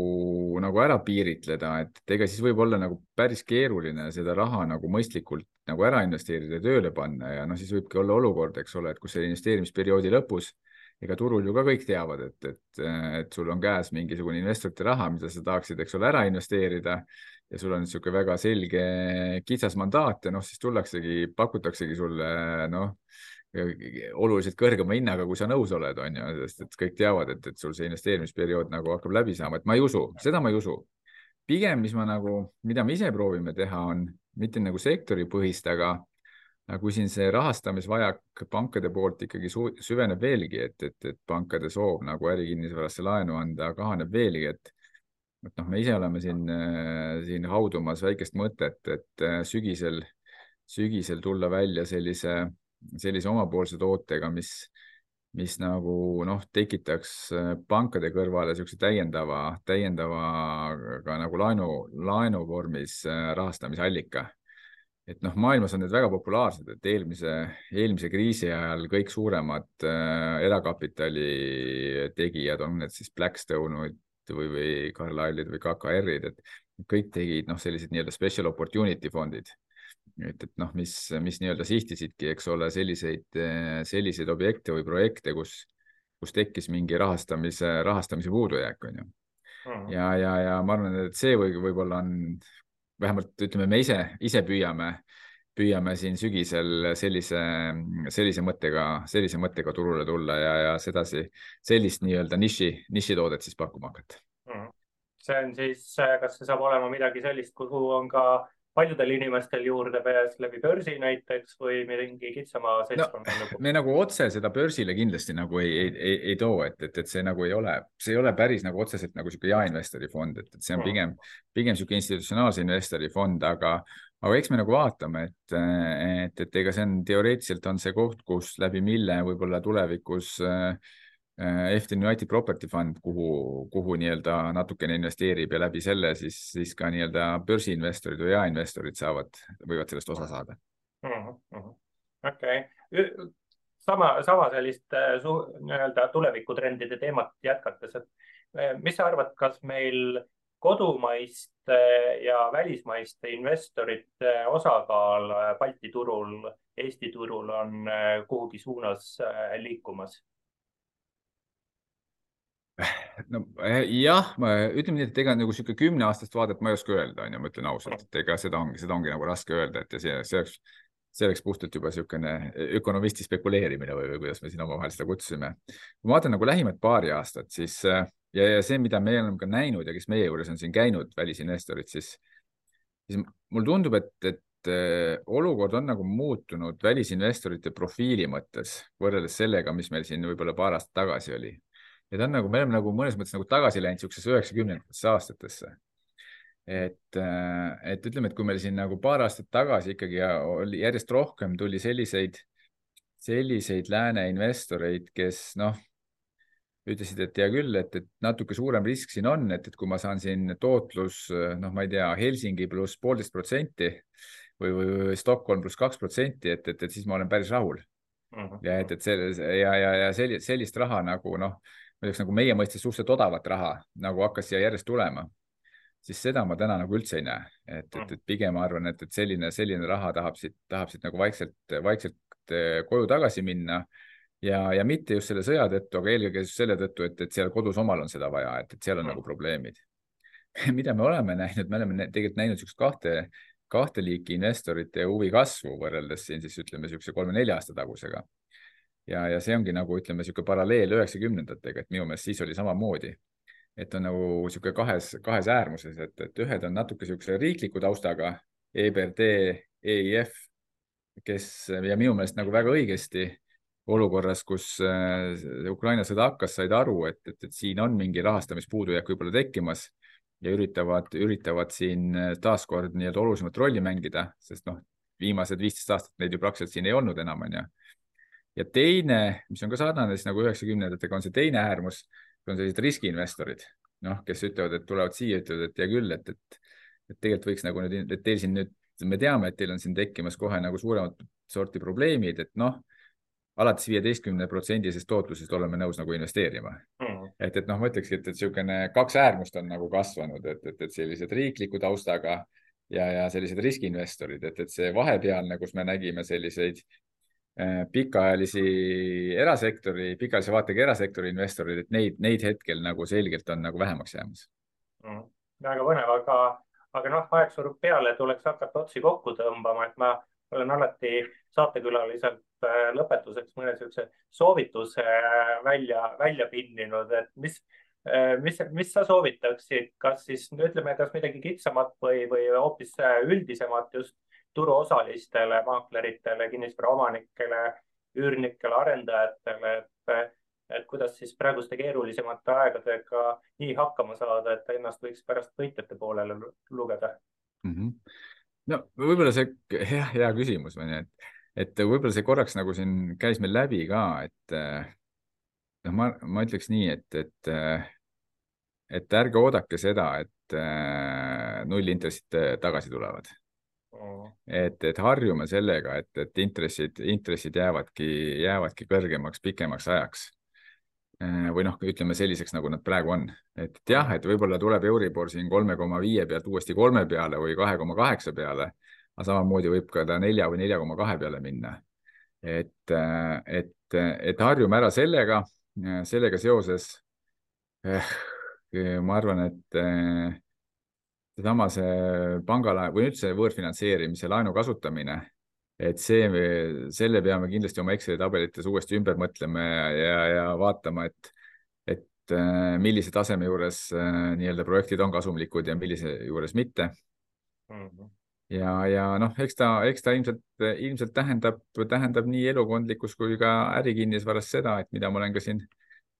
nagu ära piiritleda, et ega siis võib olla nagu päris keeruline seda raha nagu mõistlikult nagu ära investeerida ja tööle panna ja noh, siis võibki olla olukord, eks ole, et kus selle investeerimisperioodi lõpus ega turul ju ka kõik teavad, et, et, et sul on käes mingisugune investorite raha, mida sa tahaksid, eks ole, ära investeerida ja sul on niisugune väga selge kitsas mandaat ja noh, siis tullaksegi, pakutaksegi sulle noh oluliselt kõrgema hinnaga, kui sa nõus oled, on ju, sest et kõik teavad, et, et sul see investeerimisperiood nagu hakkab läbi saama, et ma ei usu, seda ma ei usu. pigem, mis ma nagu, mida me ise proovime teha, on mitte nagu sektoripõhist, aga kui siin see rahastamisvajak pankade poolt ikkagi süveneb veelgi, et, et, et pankade soov nagu ärikinnisvarasse laenu anda kahaneb veelgi, et et noh, me ise oleme siin, siin haudumas väikest mõtet, et sügisel, sügisel tulla välja sellise sellise omapoolse tootega, mis, mis nagu noh, tekitaks äh, pankade kõrvale niisuguse täiendava, täiendava ka nagu laenu, laenu vormis äh, rahastamisallika. Et noh, maailmas on need väga populaarsed, et eelmise, eelmise kriisi ajal kõik suuremad äh, erakapitali tegijad, on need siis Blackstone'id või, või Carlyle'id või KKR-id, et kõik tegid noh, sellised nii-öelda special opportunity fondid. et, et noh, mis, mis nii-öelda sihtisidki, eks ole, selliseid, selliseid objekte või projekte, kus, kus tekkis mingi rahastamise, rahastamise puudujääk, on ju. Ja, ja, ja ma arvan, et see või võib-olla on, vähemalt ütleme, me ise, ise püüame, püüame siin sügisel sellise, sellise mõttega, sellise mõttega turule tulla ja, ja sedasi, sellist nii-öelda niši, nišitoodet siis pakkuma hakata. -hmm. see on siis, kas see saab olema midagi sellist, kuhu on ka paljudel inimestel juurdepääs läbi börsi näiteks või mingi kitsama seltskonna no, me nagu otse seda börsile kindlasti nagu ei, ei, ei, ei too, et, et, et see nagu ei ole, see ei ole päris nagu otseselt nagu niisugune jaeinvestori fond, et, et see on pigem, pigem niisugune institutsionaalse investori fond, aga aga eks me nagu vaatame, et, et, et ega see on teoreetiliselt on see koht, kus läbi mille võib-olla tulevikus äh, Efton United Property Fund, kuhu, kuhu nii-öelda natukene investeerib ja läbi selle siis, siis ka nii-öelda börsiinvestorid või jaeinvestorid saavad, võivad sellest osa saada. Mm -hmm.. okei. Sama, sama sellist äh, nii-öelda tulevikutrendide teemat jätkates, et äh, mis sa arvad, kas meil kodumaiste ja välismaiste investorite osakaal Balti turul, Eesti turul on kuhugi suunas liikumas? No eh, jah, ma ütleme nii, et ega nagu sihuke kümneaastast vaadet ma ei oska öelda, onju, ma ütlen ausalt, et ega seda ongi, seda ongi nagu raske öelda, et ja see, see oleks, see oleks puhtalt juba niisugune ökonomisti spekuleerimine või, või kuidas me siin omavahel seda kutsusime. kui ma vaatan nagu lähimat paari aastat, siis ja, ja see, mida me oleme ka näinud ja kes meie juures on siin käinud, välisinvestorid, siis, siis mulle tundub, et, et eh, olukord on nagu muutunud välisinvestorite profiili mõttes võrreldes sellega, mis meil siin võib-olla paar aastat tagasi oli ja ta on nagu, me oleme nagu mõnes mõttes nagu tagasi läinud niisugusesse üheksakümnendatesse aastatesse. et, äh, et ütleme, et kui meil siin nagu paar aastat tagasi ikkagi oli järjest rohkem tuli selliseid, selliseid lääne investoreid, kes noh, ütlesid, et hea küll, et, et natuke suurem risk siin on, et, et kui ma saan siin tootlus, noh, ma ei tea, Helsingi pluss poolteist protsenti või, või, või Stockholm pluss kaks protsenti, et, et, et siis ma olen päris rahul. -hmm. ja et, et see ja, ja, ja sellist, sellist raha nagu noh ütleks nagu meie mõistes suhteliselt odavat raha nagu hakkas siia järjest tulema, siis seda ma täna nagu üldse ei näe, et, et, et pigem ma arvan, et, et selline, selline raha tahab siit, tahab siit nagu vaikselt, vaikselt eh, koju tagasi minna. Ja, ja mitte just selle sõja tõttu, aga eelkõige just selle tõttu, et, et seal kodus omal on seda vaja, et, et seal on mm. nagu probleemid. Mida me oleme näinud, me oleme tegelikult näinud niisugust kahte, kahte liiki investorite huvi kasvu võrreldes siin siis ütleme niisuguse kolme-nelja aasta tagusega ja, ja see ongi nagu ütleme, niisugune paralleel üheksakümnendatega, et minu meelest siis oli samamoodi. et on nagu niisugune kahes, kahes äärmuses, et, et ühed on natuke niisuguse riikliku taustaga, EBRD, EIF, kes ja minu meelest nagu väga õigesti olukorras, kus äh, Ukraina sõda hakkas, said aru, et, et, et siin on mingi rahastamispuudujääk võib-olla tekkimas ja üritavad, üritavad siin taaskord nii-öelda olulisemat rolli mängida, sest noh, viimased viisteist aastat neid ju praktiliselt siin ei olnud enam, onju ja teine, mis on ka sarnane siis nagu üheksakümnendatega, on see teine äärmus, on sellised riskiinvestorid, noh, kes ütlevad, et tulevad siia, ütlevad, et hea küll, et, et, et tegelikult võiks nagu nüüd, et teil siin nüüd, me teame, et teil on siin tekkimas kohe nagu suuremat sorti probleemid, et noh, alates viieteistkümne protsendisest tootlusest oleme nõus nagu investeerima. Mm.. et, et noh, ma ütlekski, et, et niisugune kaks äärmust on nagu kasvanud, et, et, et sellised riikliku taustaga ja, ja sellised riskiinvestorid, et, et see vahepealne, kus me nägime selliseid pikaajalisi erasektori, pikaajalise vaatega erasektori investoreid, et neid, neid hetkel nagu selgelt on nagu vähemaks jäämas mm,. väga põnev, aga, aga noh, aeg surub peale, tuleks hakata otsi kokku tõmbama, et ma olen alati saatekülaliselt äh, lõpetuseks mõne niisuguse soovituse äh, välja, välja pinninud, et mis, mis, mis sa soovitaksid, kas siis ütleme, kas midagi kitsamat või, või hoopis üldisemat just turuosalistele, maakleritele, kinnisvaraomanikele, üürnikele, arendajatele, et, et kuidas siis praeguste keerulisemate aegadega nii hakkama saada, et ennast võiks pärast võitjate poolele lugeda mm? -hmm. no võib-olla see hea, hea küsimus on ju, et, et võib-olla see korraks nagu siin käis meil läbi ka, et noh, ma, ma ütleks nii, et, et, et ärge oodake seda, et nullintressid tagasi tulevad et, et harjume sellega, et, et intressid, intressid jäävadki, jäävadki kõrgemaks pikemaks ajaks. Äh, või noh, ütleme selliseks, nagu nad praegu on, et jah, et võib-olla tuleb Euribor siin kolme koma viie pealt uuesti kolme peale või kahe koma kaheksa peale, aga samamoodi võib ka ta nelja või nelja koma kahe peale minna. et, äh, et, et harjume ära sellega, sellega seoses eh, ma arvan, et seesama see pangalaen või üldse võõrfinantseerimise laenu kasutamine, et see, selle peame kindlasti oma Exceli tabelites uuesti ümber mõtlema ja, ja, ja vaatama, et, et äh, millise taseme juures äh, nii-öelda projektid on kasumlikud ja millise juures mitte mm. -hmm ja, ja noh, eks ta, eks ta ilmselt, ilmselt tähendab, tähendab nii elukondlikkus kui ka ärikinnisvaras seda, et mida ma olen ka siin,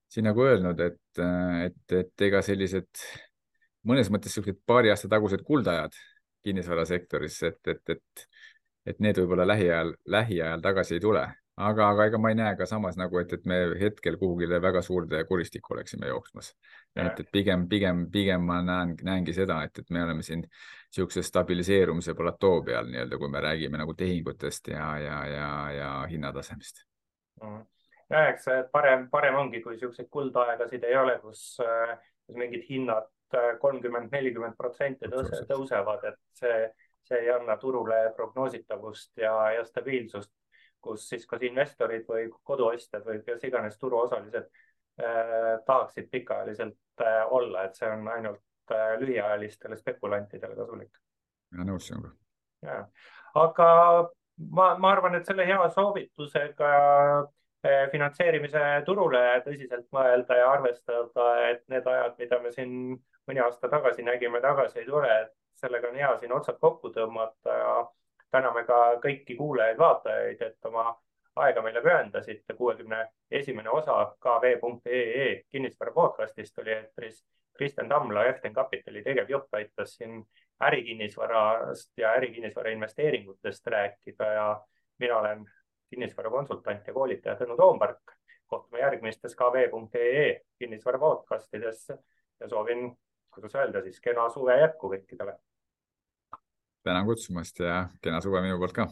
siin nagu öelnud, et, et, et ega sellised mõnes mõttes niisugused paari aasta tagused kuldajad kinnisvarasektoris, et, et, et, et need võib-olla lähiajal, lähiajal tagasi ei tule. aga, aga ega ma ei näe ka samas nagu, et, et me hetkel kuhugile väga suurde kuristikku oleksime jooksmas. et, et pigem, pigem, pigem ma näen, näengi seda, et, et me oleme siin niisuguse stabiliseerumise platoo peal nii-öelda, kui me räägime nagu tehingutest ja, ja, ja, ja hinnatasemest mm ja eks parem, parem ongi, kui niisuguseid kuldaegasid ei ole, kus, kus mingid hinnad kolmkümmend, nelikümmend protsenti tõusevad, et see, see ei anna turule prognoositavust ja, ja stabiilsust, kus siis kas investorid või koduostjad või kes iganes turuosalised eh, tahaksid pikaajaliselt eh, olla, et see on ainult eh, lühiajalistele spekulantidele kasulik. ja nõus sinuga. aga ma, ma arvan, et selle hea soovitusega finantseerimise turule tõsiselt mõelda ja arvestada, et need ajad, mida me siin mõni aasta tagasi nägime, tagasi ei tule, et sellega on hea siin otsad kokku tõmmata ja täname ka kõiki kuulajaid-vaatajaid, et oma aega meile pühendasite. kuuekümne esimene osa kv.ee kinnisvara podcastist oli eetris Kristjan Tamla, Eften Kapitali tegevjuht, aitas siin ärikinnisvarast ja ärikinnisvara investeeringutest rääkida ja mina olen kinnisvarakonsultant ja koolitaja Tõnu Toompark. kohtume järgmistes kv.ee kinnisvara podcastides ja soovin kuidas öelda siis, kena suve jätku kõikidele. tänan kutsumast ja kena suve minu poolt ka